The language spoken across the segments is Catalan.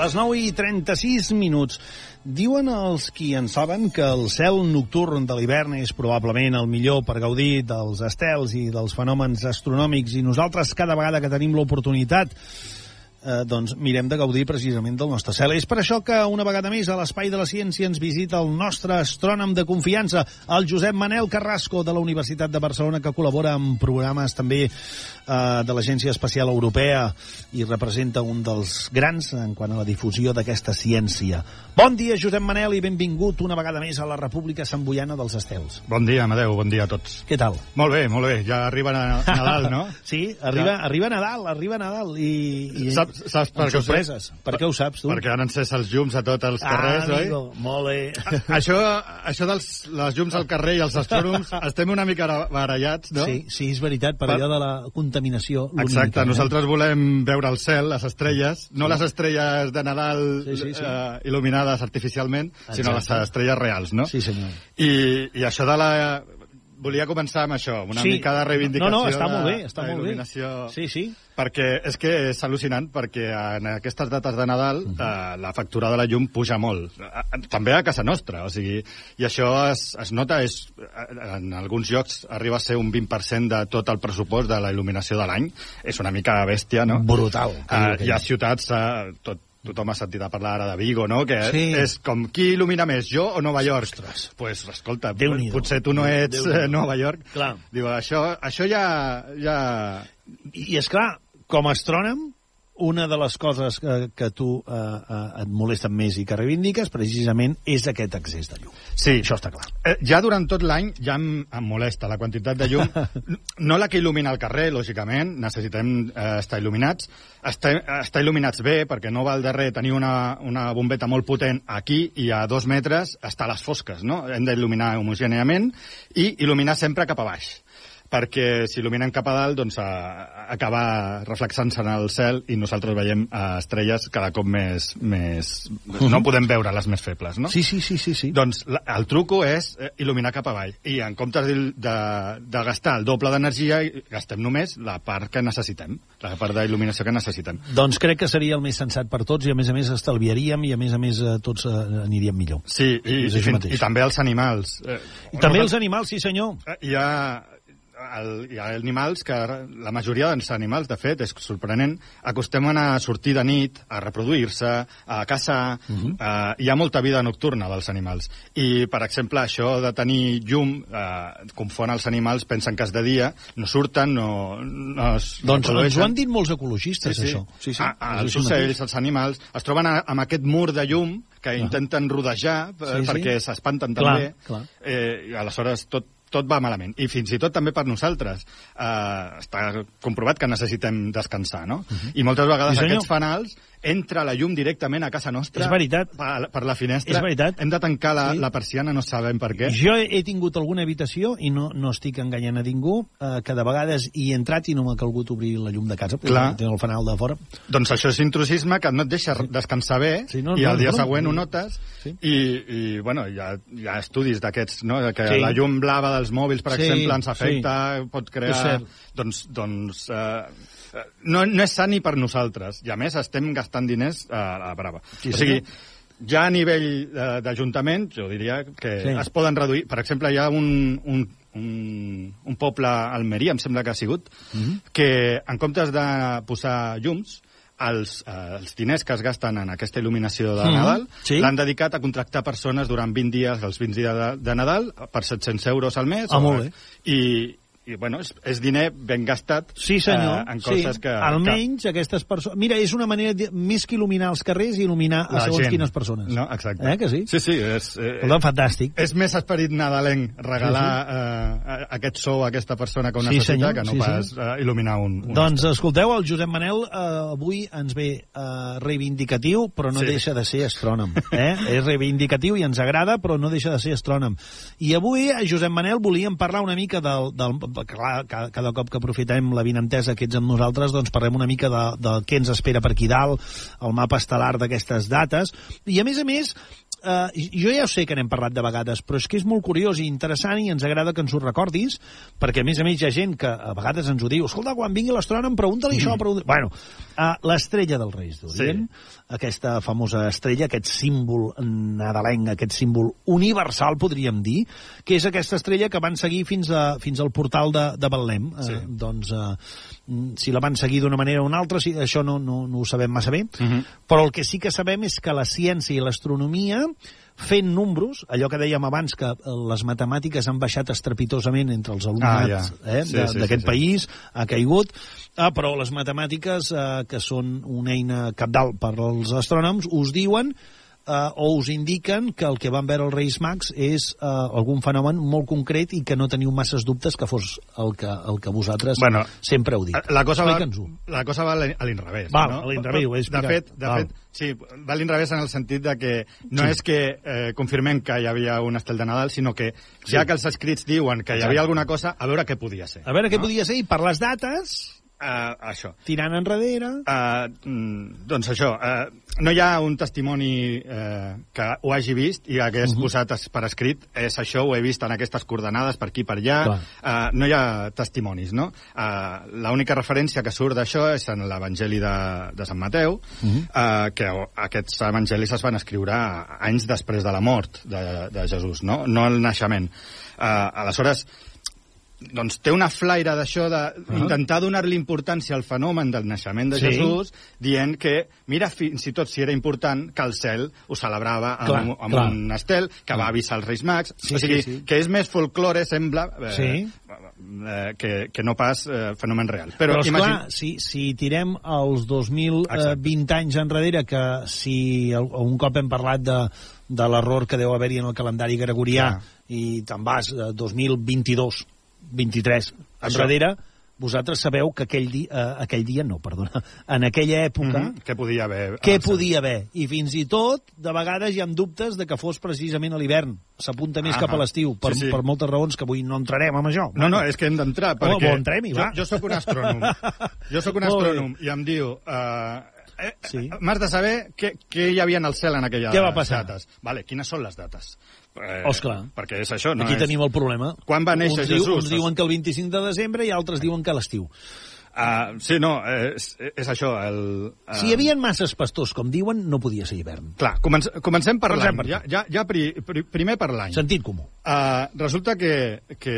Les 9 i 36 minuts. Diuen els qui en saben que el cel nocturn de l'hivern és probablement el millor per gaudir dels estels i dels fenòmens astronòmics i nosaltres cada vegada que tenim l'oportunitat eh, doncs mirem de gaudir precisament del nostre cel. És per això que una vegada més a l'Espai de la Ciència ens visita el nostre astrònom de confiança, el Josep Manel Carrasco de la Universitat de Barcelona, que col·labora en programes també eh, de l'Agència Espacial Europea i representa un dels grans en quant a la difusió d'aquesta ciència. Bon dia, Josep Manel, i benvingut una vegada més a la República Samboiana dels Estels. Bon dia, Amadeu, bon dia a tots. Què tal? Molt bé, molt bé, ja arriba Nadal, no? sí, arriba, ja. arriba Nadal, arriba Nadal i... i... Saps, saps per què sorpreses. Per què ho saps, tu? Perquè han encès els llums a tots els carrers, ah, amigo, oi? molt bé. Això, això dels les llums al carrer i els astrònoms, estem una mica barallats, no? Sí, sí, és veritat, per, per... allò de la contaminació. Exacte, eh? nosaltres volem veure el cel, les estrelles, no sí. les estrelles de Nadal sí, sí, sí. Eh, il·luminades artificialment, Exacte. sinó les estrelles reals, no? Sí, senyor. I, i això de la volia començar amb això, una sí. mica de reivindicació. No, no, està molt bé, està molt bé. Sí, sí. Perquè és que és al·lucinant, perquè en aquestes dates de Nadal uh. -huh. eh, la factura de la llum puja molt. Eh, També a casa nostra, o sigui, i això es, es nota, és, eh, en alguns llocs arriba a ser un 20% de tot el pressupost de la il·luminació de l'any. És una mica bèstia, no? Brutal. Uh, hi ha ciutats, uh, tot, tothom ha sentit a parlar ara de Vigo, no? Que Sí. és com, qui il·lumina més, jo o Nova York? Ostres. Pues, escolta, potser tu no ets eh, Nova York. Clar. Diu, això, això ja... ja... I, és clar, com a astrònom, una de les coses que, que tu eh, eh, et molesten més i que reivindiques precisament és aquest excés de llum. Sí. Això està clar. Eh, ja durant tot l'any ja em, em molesta la quantitat de llum. no la que il·lumina el carrer, lògicament, necessitem eh, estar il·luminats. Estar, estar il·luminats bé, perquè no val de res tenir una, una bombeta molt potent aquí i a dos metres està a les fosques, no? Hem d'il·luminar homogèneament i il·luminar sempre cap a baix perquè si il·luminem cap a dalt doncs a, acaba reflexant-se en el cel i nosaltres veiem eh, estrelles cada cop més... més no podem veure les més febles, no? Sí, sí, sí, sí. sí. Doncs la, el truco és eh, il·luminar cap avall. I en comptes de, de, de gastar el doble d'energia, gastem només la part que necessitem, la part d'il·luminació que necessitem. Doncs crec que seria el més sensat per tots i a més a més estalviaríem i a més a més eh, tots aniríem millor. Sí, i, i, mateix. i també els animals. Eh, I també els animals, sí senyor. Hi ha, el, hi ha animals que, la majoria dels animals, de fet, és sorprenent, acostumen a sortir de nit, a reproduir-se, a caçar, uh -huh. eh, hi ha molta vida nocturna dels animals. I, per exemple, això de tenir llum eh, confon els animals, pensen que és de dia, no surten, no, no es Doncs ens reprodueixen. ho han dit molts ecologistes, això. Sí, sí. A, a, els ocells, els animals, es troben a, amb aquest mur de llum que intenten rodejar eh, Sí, sí. perquè s'espanten Clar, també. clar. Eh, I aleshores tot, tot va malament. I fins i tot també per nosaltres. Eh, està comprovat que necessitem descansar, no? I moltes vegades Mhm. Sí, senyor. aquests fanals entra la llum directament a casa nostra. És veritat. Per, per la finestra. És veritat. Hem de tancar la, Sí. la persiana, no sabem per què. Jo he, tingut alguna habitació, i no, no estic enganyant a ningú, eh, que de vegades hi he entrat i no m'ha calgut obrir la llum de casa, perquè tinc el fanal de fora. Doncs això és intrusisme que no et deixa descansar bé Sí, no, i no, al dia no. següent ho notes Sí. i, i bueno, hi ha, hi ha estudis d'aquests, no? De que Sí. la llum blava dels mòbils, per Sí, exemple, ens afecta, pot És crear... Doncs, doncs eh, no, no és sant ni per nosaltres. I a més estem gastant diners eh, a la brava. Sí, o sigui, ja a nivell eh, d'Ajuntament, jo diria que Sí. es poden reduir... Per exemple, hi ha un, un, un, un poble a Almeria, em sembla que ha sigut, Mhm. que en comptes de posar llums, els, eh, els diners que es gasten en aquesta il·luminació de Mhm. Nadal Sí. l'han dedicat a contractar persones durant 20 dies, els 20 dies de, de Nadal, per 700 euros al mes. Ah, o- molt bé. I, i bueno, és, és diner ben gastat Sí, senyor. eh, en coses sí. que... Almenys aquestes persones... Mira, és una manera de... més que il·luminar els carrers i il·luminar a La segons gent. quines persones. No, exacte. Eh, que sí? Sí, sí, és... Eh, fantàstic. és més esperit nadalenc regalar eh, aquest sou a aquesta persona que ho Sí, necessita senyor, que no sí, pas sí. eh, il·luminar un... un Doncs escolteu, el Josep Manel eh, avui ens ve eh, reivindicatiu, però no Sí. deixa de ser astrònom. Eh? és reivindicatiu i ens agrada, però no deixa de ser astrònom. I avui, a Josep Manel, volíem parlar una mica del... del clar, cada, cada cop que aprofitem la vinentesa que ets amb nosaltres, doncs parlem una mica de, de què ens espera per aquí dalt, el mapa estel·lar d'aquestes dates. I, a més a més, Uh, jo ja ho sé que n'hem parlat de vegades, però és que és molt curiós i interessant i ens agrada que ens ho recordis, perquè a més a més hi ha gent que a vegades ens ho diu, escolta, quan vingui l'astrònom, pregunta-li això, pregunta Bueno, uh, l'estrella del Reis d'Orient, sí. aquesta famosa estrella, aquest símbol nadalenc, aquest símbol universal, podríem dir, que és aquesta estrella que van seguir fins, a, fins al portal de, de Betlem. Sí. Uh, doncs, uh, si la van seguir d'una manera o una altra, si, això no, no, no ho sabem massa bé, uh -huh. però el que sí que sabem és que la ciència i l'astronomia fent números, allò que dèiem abans, que eh, les matemàtiques han baixat estrepitosament entre els alumnats Ah, ja. eh, sí, d'aquest sí, sí. país, ha caigut, ah, però les matemàtiques, eh, que són una eina capdalt per als astrònoms, us diuen eh, o us indiquen que el que van veure els Reis Mags és eh, algun fenomen molt concret i que no teniu masses dubtes que fos el que, el que vosaltres Bueno, sempre heu dit. La cosa, va, la cosa va a l'in- a l'inrevés. Val, no? a l'inrevés, ho he De fet, de Val. fet, sí, va a l'inrevés en el sentit de que no Sí. és que eh, confirmem que hi havia un estel de Nadal, sinó que ja que els escrits diuen que hi Exacte. havia alguna cosa, a veure què podia ser. A veure què no? podia ser, i per les dates, Uh, això. tirant enrere... Uh, doncs això, uh, no hi ha un testimoni uh, que ho hagi vist i hagués uh Mhm. -huh. posat es- per escrit és això, ho he vist en aquestes coordenades per aquí per allà, uh, no hi ha testimonis, no? Uh, L'única referència que surt d'això és en l'Evangeli de, de Sant Mateu, uh. -huh. uh, que aquests evangelis es van escriure anys després de la mort de, de Jesús, no? No el naixement. Uh, aleshores, doncs té una flaire d'això d'intentar uh -huh. donar-li importància al fenomen del naixement de Sí. Jesús, dient que, mira, fins i tot si era important, que el cel ho celebrava amb, Clar, un- amb clar. un estel, que va avisar els Reis Mags, Sí, o sigui, sí, sí. que és més folklore, sembla, eh, Sí. eh, que, que no pas eh, fenomen real. Però, Però, imagina... si, si tirem els 2020 Exacte. anys enrere, que si un cop hem parlat de, de l'error que deu haver-hi en el calendari gregorià, Clar. i te'n vas a 2022, 23 Això. enrere, vosaltres sabeu que aquell, di, eh, aquell dia, no, perdona, en aquella època, Mm -hmm. Què podia haver? què Ah, podia haver? I fins i tot, de vegades hi ha dubtes de que fos precisament a l'hivern. S'apunta més Ah, cap a l'estiu, per, sí, sí. per moltes raons que avui no entrarem amb això. No, no, és que hem d'entrar, perquè... bo, entrem-hi, jo, va. jo sóc un astrònom. jo sóc un astrònom i em diu... Uh, eh, Sí. M'has de saber què, què hi havia en el cel en aquelles Què va passar? dates. Vale, quines són les dates? Eh, Osclar. Perquè és això, no Aquí és... tenim el problema. Quan va néixer uns Jesús? Diu, uns diuen que el 25 de desembre i altres diuen que a l'estiu. Uh, sí, no, és, és això. El, uh, Si hi havia masses pastors, com diuen, no podia ser hivern. Clar, començ, comencem per Comencem l'any. Ja, ja, ja pri, pri, primer per l'any. Sentit comú. Uh, resulta que, que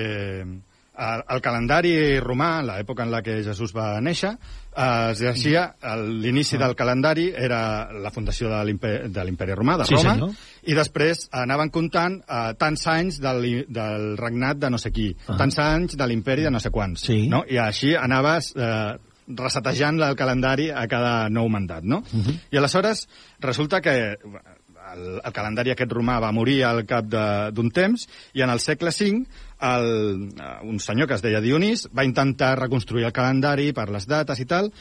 el, el calendari romà, l'època en la que Jesús va néixer, uh, es llegia, el- l'inici del calendari era la fundació de l'impe- de l'imperi romà, de Sí, Roma, senyor. i després anaven comptant uh, tants anys del, del regnat de no sé qui, Ah. tants anys de l'imperi de no sé quants, Sí. no? i així anaves eh, resetejant el calendari a cada nou mandat, no? Mhm. I aleshores resulta que el, el calendari aquest romà va morir al cap d'un temps i en el segle V el, eh, un senyor que es deia Dionís va intentar reconstruir el calendari per les dates i tal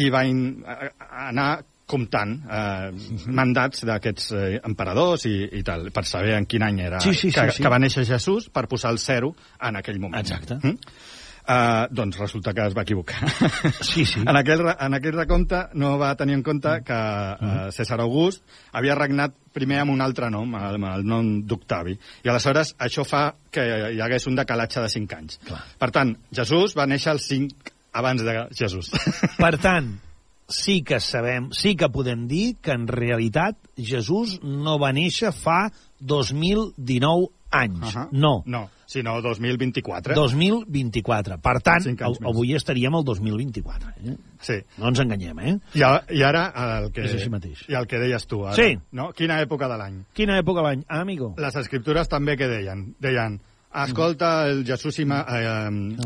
i va in, a, a anar comptant eh, mandats d'aquests eh, emperadors i, i tal, per saber en quin any era Sí, sí, sí, que, sí. que va néixer Jesús per posar el zero en aquell moment. Exacte. Mm? Uh, doncs resulta que es va equivocar. Sí, sí. En aquell, en aquell recompte no va tenir en compte que uh, César August havia regnat primer amb un altre nom, amb el nom d'Octavi. I aleshores això fa que hi hagués un decalatge de 5 anys. Clar. Per tant, Jesús va néixer als 5 abans de Jesús. Per tant, sí que sabem, sí que podem dir que en realitat Jesús no va néixer fa 2019 anys. Ahà. No. No, sinó 2024. 2024. Per tant, Cinc anys av- més. avui estaríem al 2024. Eh? Sí. No ens enganyem, eh? I, a, I ara el que, És així mateix. I el que deies tu ara. Sí. No? Quina època de l'any? Quina època de l'any? Ah, amigo. Les escriptures també que deien? Deien, escolta, el Jesús i... Ma, eh,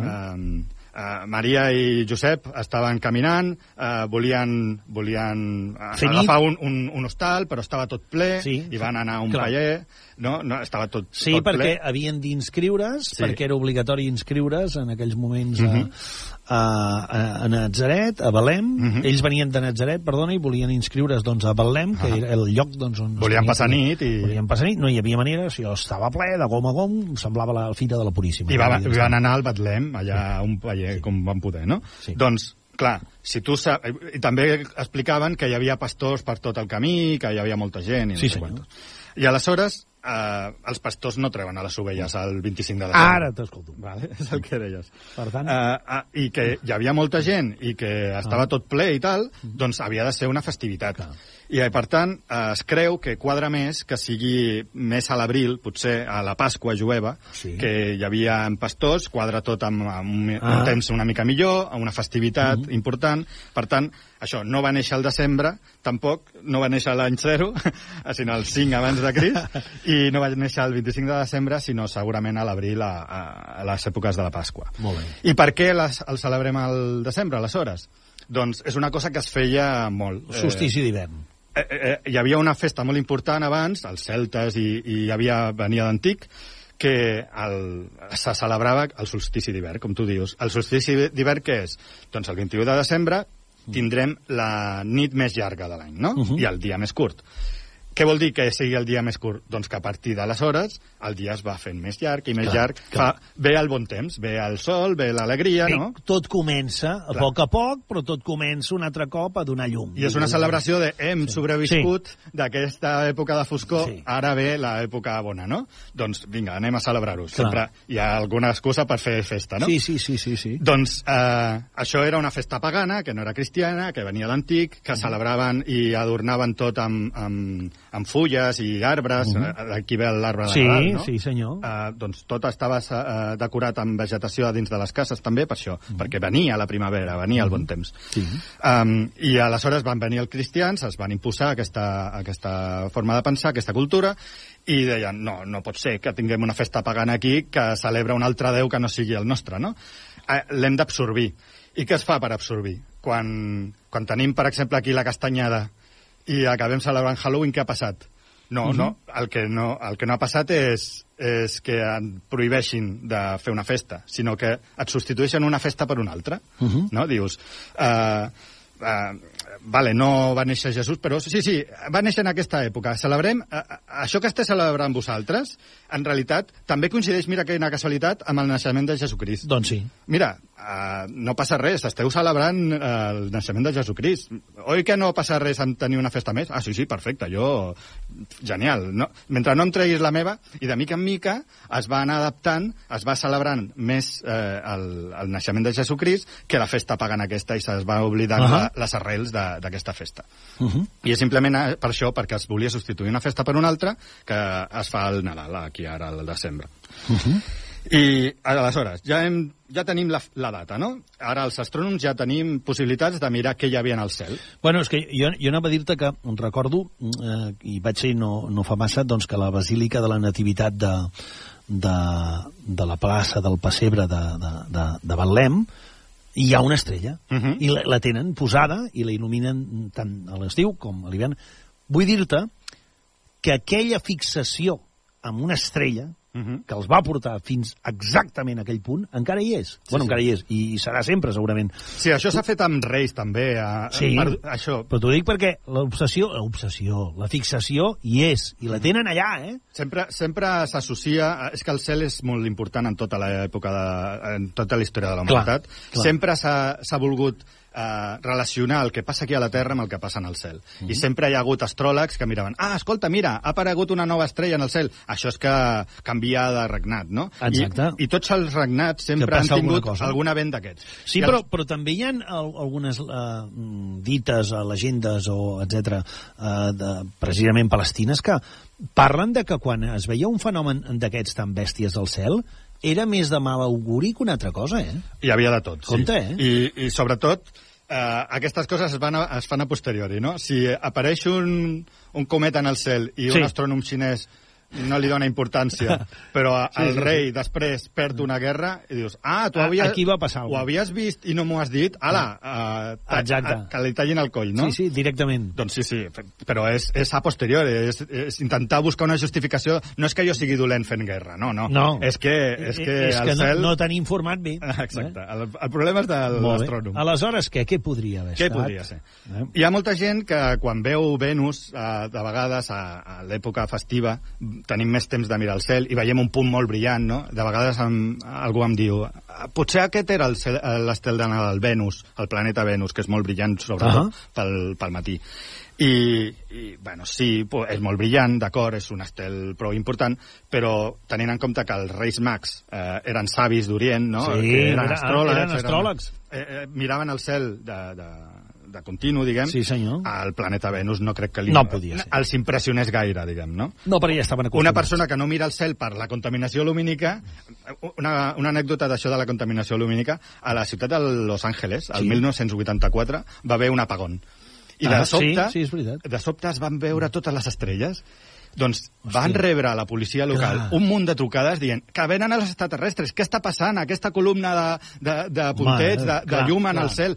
eh, eh, Uh, Maria i Josep estaven caminant, uh, volien, volien uh, Fer agafar un, un, un hostal, però estava tot ple, Sí. i van anar a un Clar. paller, no? no estava tot, Sí, tot perquè ple. havien d'inscriure's, Sí. perquè era obligatori inscriure's en aquells moments a, Mhm. a, a, a Nazaret, a Belém. Mhm. Ells venien de Nazaret, perdona, i volien inscriure's doncs, a Belém, que Ah. era el lloc doncs, on... Volien passar nit i- Volien passar nit, no hi havia manera, si estava ple, de gom a gom, semblava la fira de la Puríssima. I, va, No i van anar al Betlem, allà a un paller, com van poder, no? Sí. Doncs, clar, si tu sa... I també explicaven que hi havia pastors per tot el camí, que hi havia molta gent i no Sí, sé senyor. quantos. I aleshores, eh, els pastors no treuen a les ovelles el 25 de desembre. Ara t'escolto. Vale? És el que deies. Per tant- Eh, ah, I que hi havia molta gent i que estava Ah. tot ple i tal, doncs havia de ser una festivitat. Clar. I, eh, per tant, eh, es creu que quadra més que sigui més a l'abril, potser a la Pasqua jueva, Sí. que hi havia pastors, quadra tot amb, amb un, Ah. un temps una mica millor, una festivitat Mhm. important. Per tant, això no va néixer al desembre, tampoc, no va néixer l'any 0, sinó el 5 abans de Crist, i no va néixer el 25 de desembre, sinó segurament a l'abril, a, a, a les èpoques de la Pasqua. Molt bé. I per què les, el celebrem al desembre, aleshores? Doncs és una cosa que es feia molt. Solstici d'hivern. Eh, eh, eh, hi havia una festa molt important abans, els celtes, i, i havia, venia d'antic, que el, se celebrava el solstici d'hivern, com tu dius. El solstici d'hivern què és? Doncs el 21 de desembre tindrem la nit més llarga de l'any, no? Uh -huh. I el dia més curt. Què vol dir que sigui el dia més curt? Doncs que a partir d'aleshores el dia es va fent més llarg i més Clar, llarg. clar. Fa, ve el bon temps, ve el sol, ve l'alegria, no? tot comença, a Clar. poc a poc, però tot comença un altre cop a donar llum. I és una celebració de hem Sí. sobreviscut d'aquesta època de foscor, Sí. ara ve l'època bona, no? Doncs vinga, anem a celebrar-ho. Sempre hi ha alguna excusa per fer festa, no? Sí, sí, sí, sí, sí. Doncs eh, això era una festa pagana, que no era cristiana, que venia d'antic, que celebraven i adornaven tot amb, amb, amb fulles i arbres, uh -huh. d'aquí ve l'arbre de Sí, Nadal, no? sí, senyor. Eh, doncs tot estava eh, decorat amb vegetació a dins de les cases també per això, perquè venia la primavera, venia el bon temps. Sí. Um, I aleshores van venir els cristians, es van imposar aquesta, aquesta forma de pensar, aquesta cultura, i deien, no, no pot ser que tinguem una festa pagana aquí que celebra un altre déu que no sigui el nostre, no? Eh, L'hem d'absorbir. I què es fa per absorbir? Quan, quan tenim, per exemple, aquí la castanyada i acabem celebrant Halloween, què ha passat? No, no, el que no, el que no ha passat és, és que en prohibeixin de fer una festa, sinó que et substitueixen una festa per una altra. Uh -huh. no? Dius, uh, uh, vale, no va néixer Jesús, però sí, sí, va néixer en aquesta època. Celebrem, uh, això que esteu celebrant vosaltres, en realitat, també coincideix, mira que una casualitat, amb el naixement de Jesucrist. Doncs sí. Mira, uh, no passa res, esteu celebrant uh, el naixement de Jesucrist. Oi que no passa res en tenir una festa més? Ah, sí, sí, perfecte, jo... Genial. No? Mentre no em treguis la meva, i de mica en mica es va anar adaptant, es va celebrant més eh, el, el naixement de Jesucrist que la festa pagana aquesta, i se'ls va oblidant uh. -huh. la, les arrels d'aquesta festa. Uh -huh. I és simplement eh, per això, perquè es volia substituir una festa per una altra, que es fa el Nadal, aquí ara, al desembre. Uh -huh. I aleshores, ja, hem, ja tenim la, la data, no? Ara els astrònoms ja tenim possibilitats de mirar què hi havia en el cel. Bueno, és que jo, jo anava a dir-te que recordo, eh, i vaig ser no, no fa massa, doncs que la Basílica de la Nativitat de, de, de la plaça del Pessebre de, de, de, de Betlem, hi ha una estrella, Uh -huh. i la, la tenen posada i la il·luminen tant a l'estiu com a l'hivern. Vull dir-te que aquella fixació amb una estrella Uh -huh. que els va portar fins exactament a aquell punt, encara hi és. Sí, bueno, sí. encara hi és, i serà sempre, segurament. Sí, això s'ha fet amb Reis, també. A, Sí. Per, això, Però t'ho dic perquè l'obsessió, l'obsessió, la fixació hi és, i la tenen allà, eh? sempre sempre s'associa... És que el cel és molt important en tota l'època, de, en tota la història de la Clar, humanitat. clar. Sempre s'ha s'ha volgut eh, relacionar el que passa aquí a la Terra amb el que passa en el cel. Mhm. I sempre hi ha hagut astròlegs que miraven ah, escolta, mira, ha aparegut una nova estrella en el cel. Això és que canvia de regnat, no? Exacte. I, I tots els regnats sempre han passa alguna tingut cosa. algun event d'aquests. Sí, I però, els- però també hi ha al, algunes uh, dites, uh, legendes o etc uh, de, precisament palestines que parlen de que quan es veia un fenomen d'aquests tan bèsties del cel era més de mal auguri que una altra cosa, eh? Hi havia de tot, Compte, sí. eh? I, I sobretot, eh, aquestes coses es, van a, es fan a posteriori, no? Si apareix un, un cometa en el cel i Sí. un astrònom xinès no li dona importància, però Sí, el sí, rei després perd una guerra i dius, ah, tu A- havies, aquí va passar ho alguna havies vist i no m'ho has dit, ala, uh, Exacte. que li tallin el coll, no? Sí, sí, directament. Doncs sí, sí, però és, és a posteriori, és, és intentar buscar una justificació. No és que jo sigui dolent fent guerra, no, no. No. És que, és que, és el que cel... no, no t'han informat bé. Exacte. El, el problema és de l'astrònom. Aleshores, què? Què podria haver Què estat? podria ser? Eh? Hi ha molta gent que quan veu Venus, eh, de vegades a, a l'època festiva, tenim més temps de mirar el cel i veiem un punt molt brillant, no? De vegades em, algú em diu "Ah, potser aquest era l'estel de Nadal, Venus, el planeta Venus, que és molt brillant, sobretot Ahà. pel, pel matí. I, i bueno, sí, és molt brillant, d'acord, és un estel prou important, però tenint en compte que els Reis Mags eh, eren savis d'Orient, no? Sí, que era- eren astròlegs, eren astròlegs. eh, eh, miraven el cel de, de, de continu, diguem, Sí, senyor. el planeta Venus no crec que li, No podia ser. els impressionés gaire, diguem, no? No, perquè ja estaven acostumats. Una persona que no mira el cel per la contaminació lumínica, una, una anècdota d'això de la contaminació lumínica, a la ciutat de Los Angeles, el Sí. 1984, va haver un apagón. I de Ah, sobte, sí, sí, és veritat. de sobte es van veure totes les estrelles doncs van rebre a la policia local Clar. un munt de trucades dient que venen els extraterrestres, què està passant? Aquesta columna de, de, de puntets, de, de clar, llum en clar. el cel.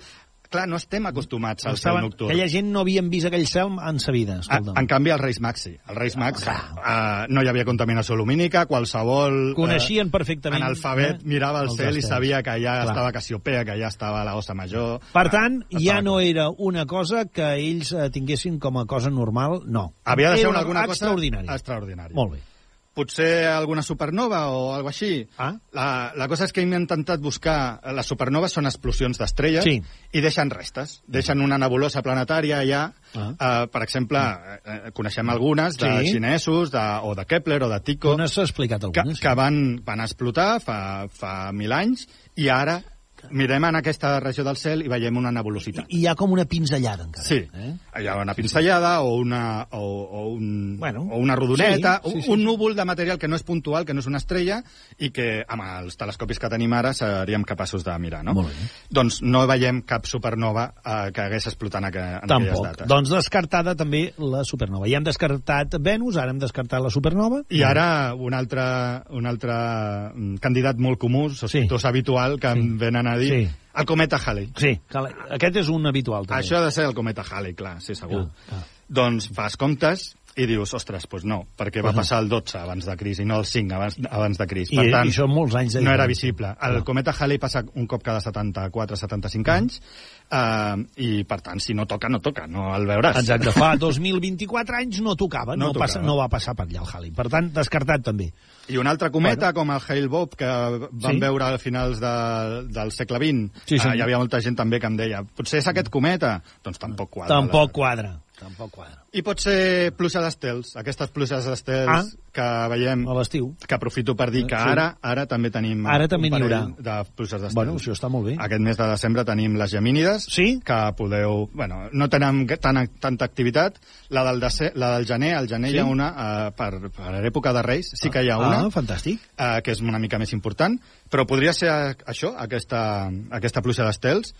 Clar, no estem acostumats al cel nocturn. aquella gent no havien vist aquell cel en sa vida, Ah, escolta'm. en canvi, els Reis sí. Els Reis Mags clar. eh, no hi havia contaminació lumínica, qualsevol... Coneixien perfectament, En alfabet eh, mirava el cel i sabia que allà Clar. estava Cassiopea, que allà estava la Ossa Major... Per tant, Ah, ja no era una cosa que ells eh, tinguessin com a cosa normal, no. Havia de ser una, alguna cosa extraordinària. extraordinària. Molt bé. Potser alguna supernova o alguna així. Ah. La, la cosa és que hem intentat buscar... Les supernoves són explosions d'estrelles Sí. i deixen restes. Deixen una nebulosa planetària allà. Ah. Eh, per exemple, eh, eh, coneixem algunes de Sí. xinesos, de, o de Kepler, o de Tycho, On s'ha explicat que, algunes? que van, van explotar fa, fa mil anys i ara mirem en aquesta regió del cel i veiem una nebulositat. I hi ha com una pinzellada, encara. Sí, Eh? hi ha una pinzellada o una, o, o, un, Bueno, o una rodoneta, sí, sí, un, sí, un sí. núvol de material que no és puntual, que no és una estrella, i que amb els telescopis que tenim ara seríem capaços de mirar, no? Molt bé. Doncs no veiem cap supernova eh, que hagués explotat en, aqu en aquelles Tampoc. dates. Doncs descartada també la supernova. Ja hem descartat Venus, ara hem descartat la supernova. I ara un altre, un altre mm, candidat molt comú, sospitós habitual, que Sí. em venen a dir, Sí. el cometa Halley. Sí, aquest és un habitual, també. Això ha de ser el cometa Halley, clar, sí, segur. Clar, clar. Doncs fas comptes i dius, ostres, doncs no, perquè va passar el 12 abans de Cris i no el 5 abans, abans de Cris. I- i són molts anys de no era visible. El Clar. cometa Halley passa un cop cada 74-75 anys eh, i, per tant, si no toca, no toca, no el veuràs. Exacte, fa 2024 anys no tocava, no, No tocava. Passa, no va passar per allà el Halley. Per tant, descartat també. I un altre cometa, com el Hale Bob, que vam Sí. veure a finals de, del segle XX, Sí, senyor. eh, hi havia molta gent també que em deia potser és aquest cometa? Doncs tampoc quadra. Tampoc la- quadra. Tampoc quadra. I pot ser pluja d'estels, aquestes pluges d'estels Ah. que veiem A l'estiu. que aprofito per dir que Sí. ara ara també tenim Ara un també n'hi parell haurà. de pluges d'estels. Bueno, això està molt bé. Aquest mes de desembre tenim les gemínides, Sí? que podeu... Bueno, no tenen tan, tanta activitat. La del, dece, la del gener, al gener Sí? hi ha una, eh, per, per època de Reis, sí que hi ha una, Ah, fantàstic. eh, que és una mica més important, però podria ser això, aquesta, aquesta pluja d'estels.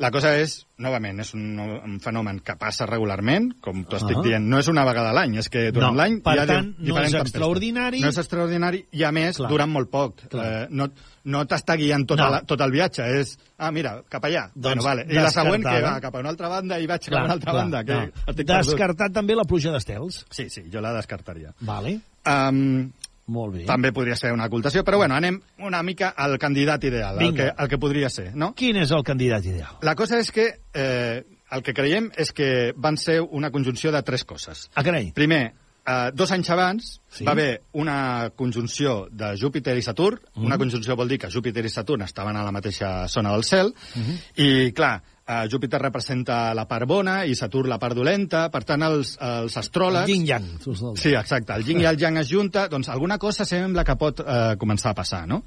La cosa és, novament, és un, un fenomen que passa regularment, com t'ho estic Ah. dient, no és una vegada a l'any, és que durant No, l'any per hi ha tant, no és tempestes. extraordinari. No és extraordinari i, a més, Clar. duran molt poc. Clar. Eh, no no t'està guiant tot, No. la, tot el viatge, és, ah, mira, cap allà. Doncs bueno, vale. I la següent, que va cap a una altra banda i vaig cap Clar, a una altra clar, banda. Que no. estic perdut. Descartat també la pluja d'estels. Sí, sí, jo la descartaria. Vale. Um, Molt bé. també podria ser una ocultació, però bueno, anem una mica al candidat ideal, el Vinga. que, el que podria ser, no? Quin és el candidat ideal? La cosa és que eh, el que creiem és que van ser una conjunció de tres coses. Ah, carai. Primer, eh, dos anys abans Sí. va haver una conjunció de Júpiter i Saturn. Mhm. Una conjunció vol dir que Júpiter i Saturn estaven a la mateixa zona del cel. Mhm. I, clar, eh, Júpiter representa la part bona i Saturn la part dolenta. Per tant, els, els astròlegs... Yin-yang. els del- Sí, exacte. El yin i el yang es junta, doncs alguna cosa sembla que pot eh, començar a passar, no?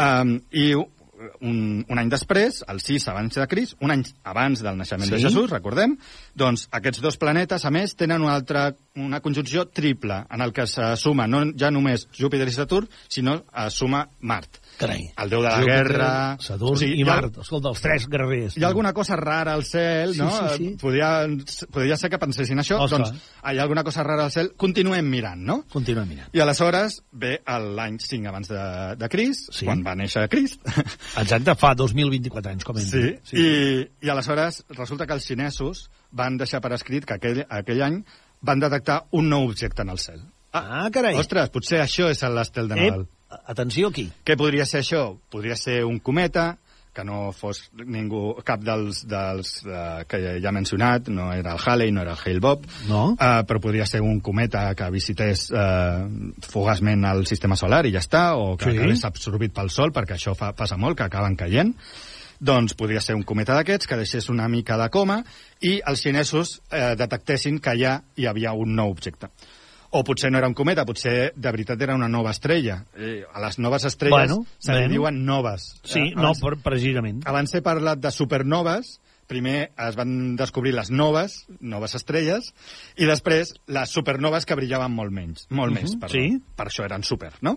Um, I un, un any després, el 6 abans de Crist, un any abans del naixement Sí. de Jesús, recordem, doncs aquests dos planetes, a més, tenen una altra una conjunció triple, en el que se suma no ja només Júpiter i Saturn, sinó es suma Mart. Carai. El déu de la Júpiter, guerra... Saturn O sigui, i hi ha- Mart. Escolta, els tres guerrers. hi ha alguna cosa rara al cel, Sí, no? sí, sí. Podria, podria ser que pensessin això. Ostres. Doncs hi ha alguna cosa rara al cel, continuem mirant, no? Continua mirant. I aleshores ve l'any 5 abans de, de Crist, Sí. quan va néixer Crist. Exacte, fa 2024 anys, com hem Sí, dit. I, i aleshores resulta que els xinesos van deixar per escrit que aquell, aquell any van detectar un nou objecte en el cel. Ah, carai. Ostres, potser això és l'estel de Nadal. Ep, atenció aquí. Què podria ser això? Podria ser un cometa, que no fos ningú, cap dels, dels eh, que ja he mencionat, no era el Halley, no era el Hale-Bopp, No. eh, però podria ser un cometa que visités eh, fugaçment el sistema solar i ja està, o que Sí. acabés absorbit pel Sol, perquè això fa, passa molt, que acaben caient. Doncs podria ser un cometa d'aquests que deixés una mica de coma i els xinesos eh, detectessin que ja hi havia un nou objecte. O potser no era un cometa, potser de veritat era una nova estrella. Eh, a les noves estrelles Bueno, se li bueno. diuen noves. Sí, Eh, no, abans- per, precisament. abans he parlat de supernoves, primer es van descobrir les noves, noves estrelles, i després les supernoves que brillaven molt menys, molt més, perdó. sí. Per això eren super, no?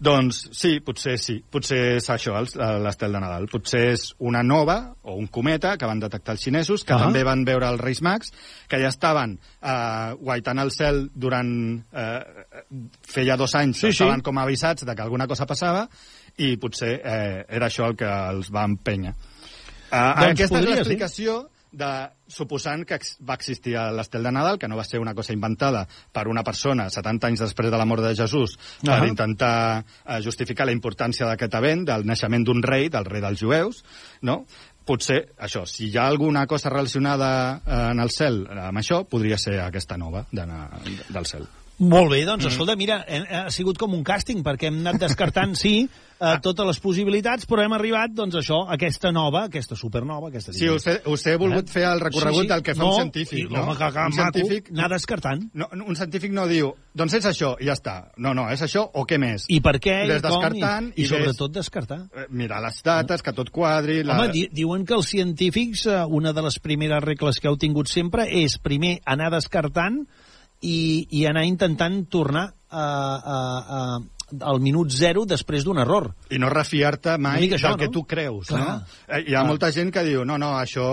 Doncs sí, potser sí. Potser és això, eh, l'estel de Nadal. Potser és una nova o un cometa que van detectar els xinesos, que Ah. també van veure els Reis Mags, que ja estaven eh, guaitant el cel durant... Eh, feia dos anys, Sí, sí. estaven com avisats de que alguna cosa passava, i potser eh, era això el que els va empènyer. Uh, Doncs aquesta és podria ser. l'explicació de, suposant que va existir l'estel de Nadal, que no va ser una cosa inventada per una persona 70 anys després de la mort de Jesús, per Ahà. intentar eh, justificar la importància d'aquest event, del naixement d'un rei, del rei dels jueus, no? Potser, això, si hi ha alguna cosa relacionada eh, en el cel amb això, podria ser aquesta nova de, del cel. Molt bé, doncs, escolta, mira, eh, ha sigut com un càsting, perquè hem anat descartant, sí, eh, totes les possibilitats, però hem arribat, doncs, això, a aquesta nova, aquesta supernova, aquesta... Sí, he, us he volgut Eh? fer el recorregut Sí, sí. del que fa no, un científic, no? Que, que un maco, científic anar descartant. No, un científic no diu, doncs és això, i ja està. No, no, és això o què més? I per què, i com, i, i i ves- sobretot descartar. Eh, Mirar les dates, que tot quadri... La... Home, di diuen que els científics, eh, una de les primeres regles que heu tingut sempre és primer anar descartant i, i anar intentant tornar a, a, a, al minut zero després d'un error. I no refiar-te mai això, del que no? tu creus, Clar. no? Eh, hi ha Clar. molta gent que diu, no, no, això...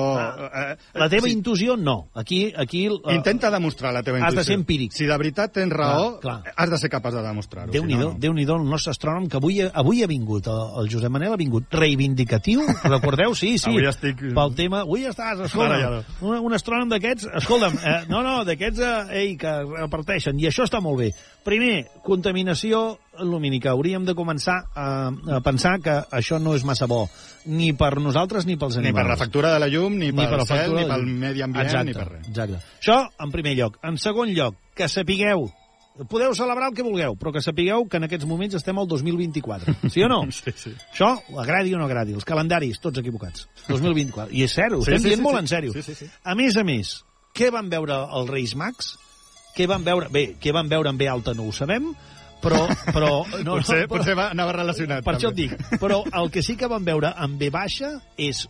Eh, La teva sí, intuïció, no. Aquí... aquí eh, Intenta demostrar la teva has intuïció. de ser empíric. Si de veritat tens raó, Clar, clar. has de ser capaç de demostrar-ho. Déu-n'hi-do, si no, no. Déu-n'hi-do, el nostre astrònom, que avui, avui ha vingut, el, Josep Manel ha vingut reivindicatiu, recordeu? Sí, sí. Avui estic- Pel tema... Avui estàs, escolta, Barallado. un, un astrònom d'aquests, escolta'm, eh, no, no, d'aquests, eh, ei, que reparteixen, i això està molt bé. Primer, contaminació lumínica. Hauríem de començar a, a pensar que això no és massa bo, ni per nosaltres ni pels Ni animals. per la factura de la llum, ni, Ni per la cel, factura ni pel medi ambient, exacte, ni per res. Exacte. Això, en primer lloc. En segon lloc, que sapigueu podeu celebrar el que vulgueu, però que sapigueu que en aquests moments estem al 2024. Sí o no? Sí, sí. Això, agradi o no agradi, els calendaris, tots equivocats. 2024. I és cert, ho Sí, estem sí, dient sí, molt sí. en sèrio. Sí, sí, sí. A més a més, què van veure els Reis Mags? Què van veure? Bé, què van veure en B alta no ho sabem, però... però no, potser, no, però, potser va, anava relacionat. per això et també. dic. Però el que sí que van veure en B baixa és,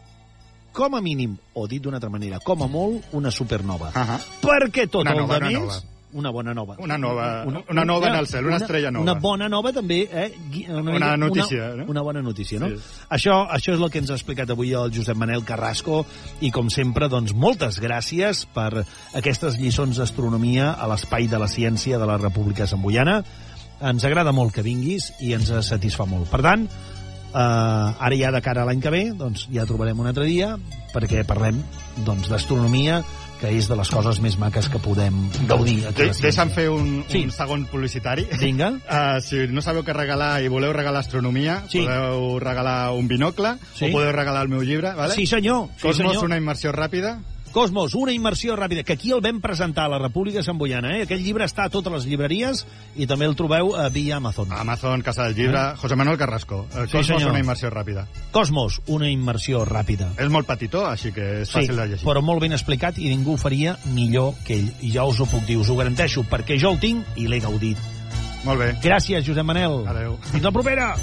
com a mínim, o dit d'una altra manera, com a molt, una supernova. Ahà. Perquè tot Una el nova, de més... Una bona nova. Una nova- una nova en el cel, una estrella nova. Una bona nova també, eh? Gui- Una mica- notícia, una, no? Una bona notícia, no? Sí. Això, això és el que ens ha explicat avui el Josep Manel Carrasco i, com sempre, doncs, moltes gràcies per aquestes lliçons d'astronomia a l'Espai de la Ciència de la República Samboiana. Ens agrada molt que vinguis i ens satisfà molt. Per tant, eh, ara ja de cara a l'any que ve, doncs ja trobarem un altre dia perquè parlem doncs d'astronomia que és de les coses més maques que podem gaudir De, deixa'm fer un, Sí. un segon publicitari. Vinga. Uh, si no sabeu què regalar i voleu regalar astronomia, Sí. podeu regalar un binocle Sí. o podeu regalar el meu llibre, vale? Sí, senyor. Sí, Cosmos, senyor. una immersió ràpida. Cosmos, una immersió ràpida, que aquí el vam presentar a la República Samboiana. Eh? Aquest llibre està a totes les llibreries i també el trobeu a via Amazon. Amazon, Casa del Llibre, José Manuel Carrasco. El Ah. Sí, Cosmos, senyor. una immersió ràpida. Cosmos, una immersió ràpida. És molt petitó, així que és fàcil de llegir. però molt ben explicat i ningú ho faria millor que ell. I ja us ho puc dir, us ho garanteixo, perquè jo el tinc i l'he gaudit. Molt bé. Gràcies, Josep Manel. Adéu. Fins la propera!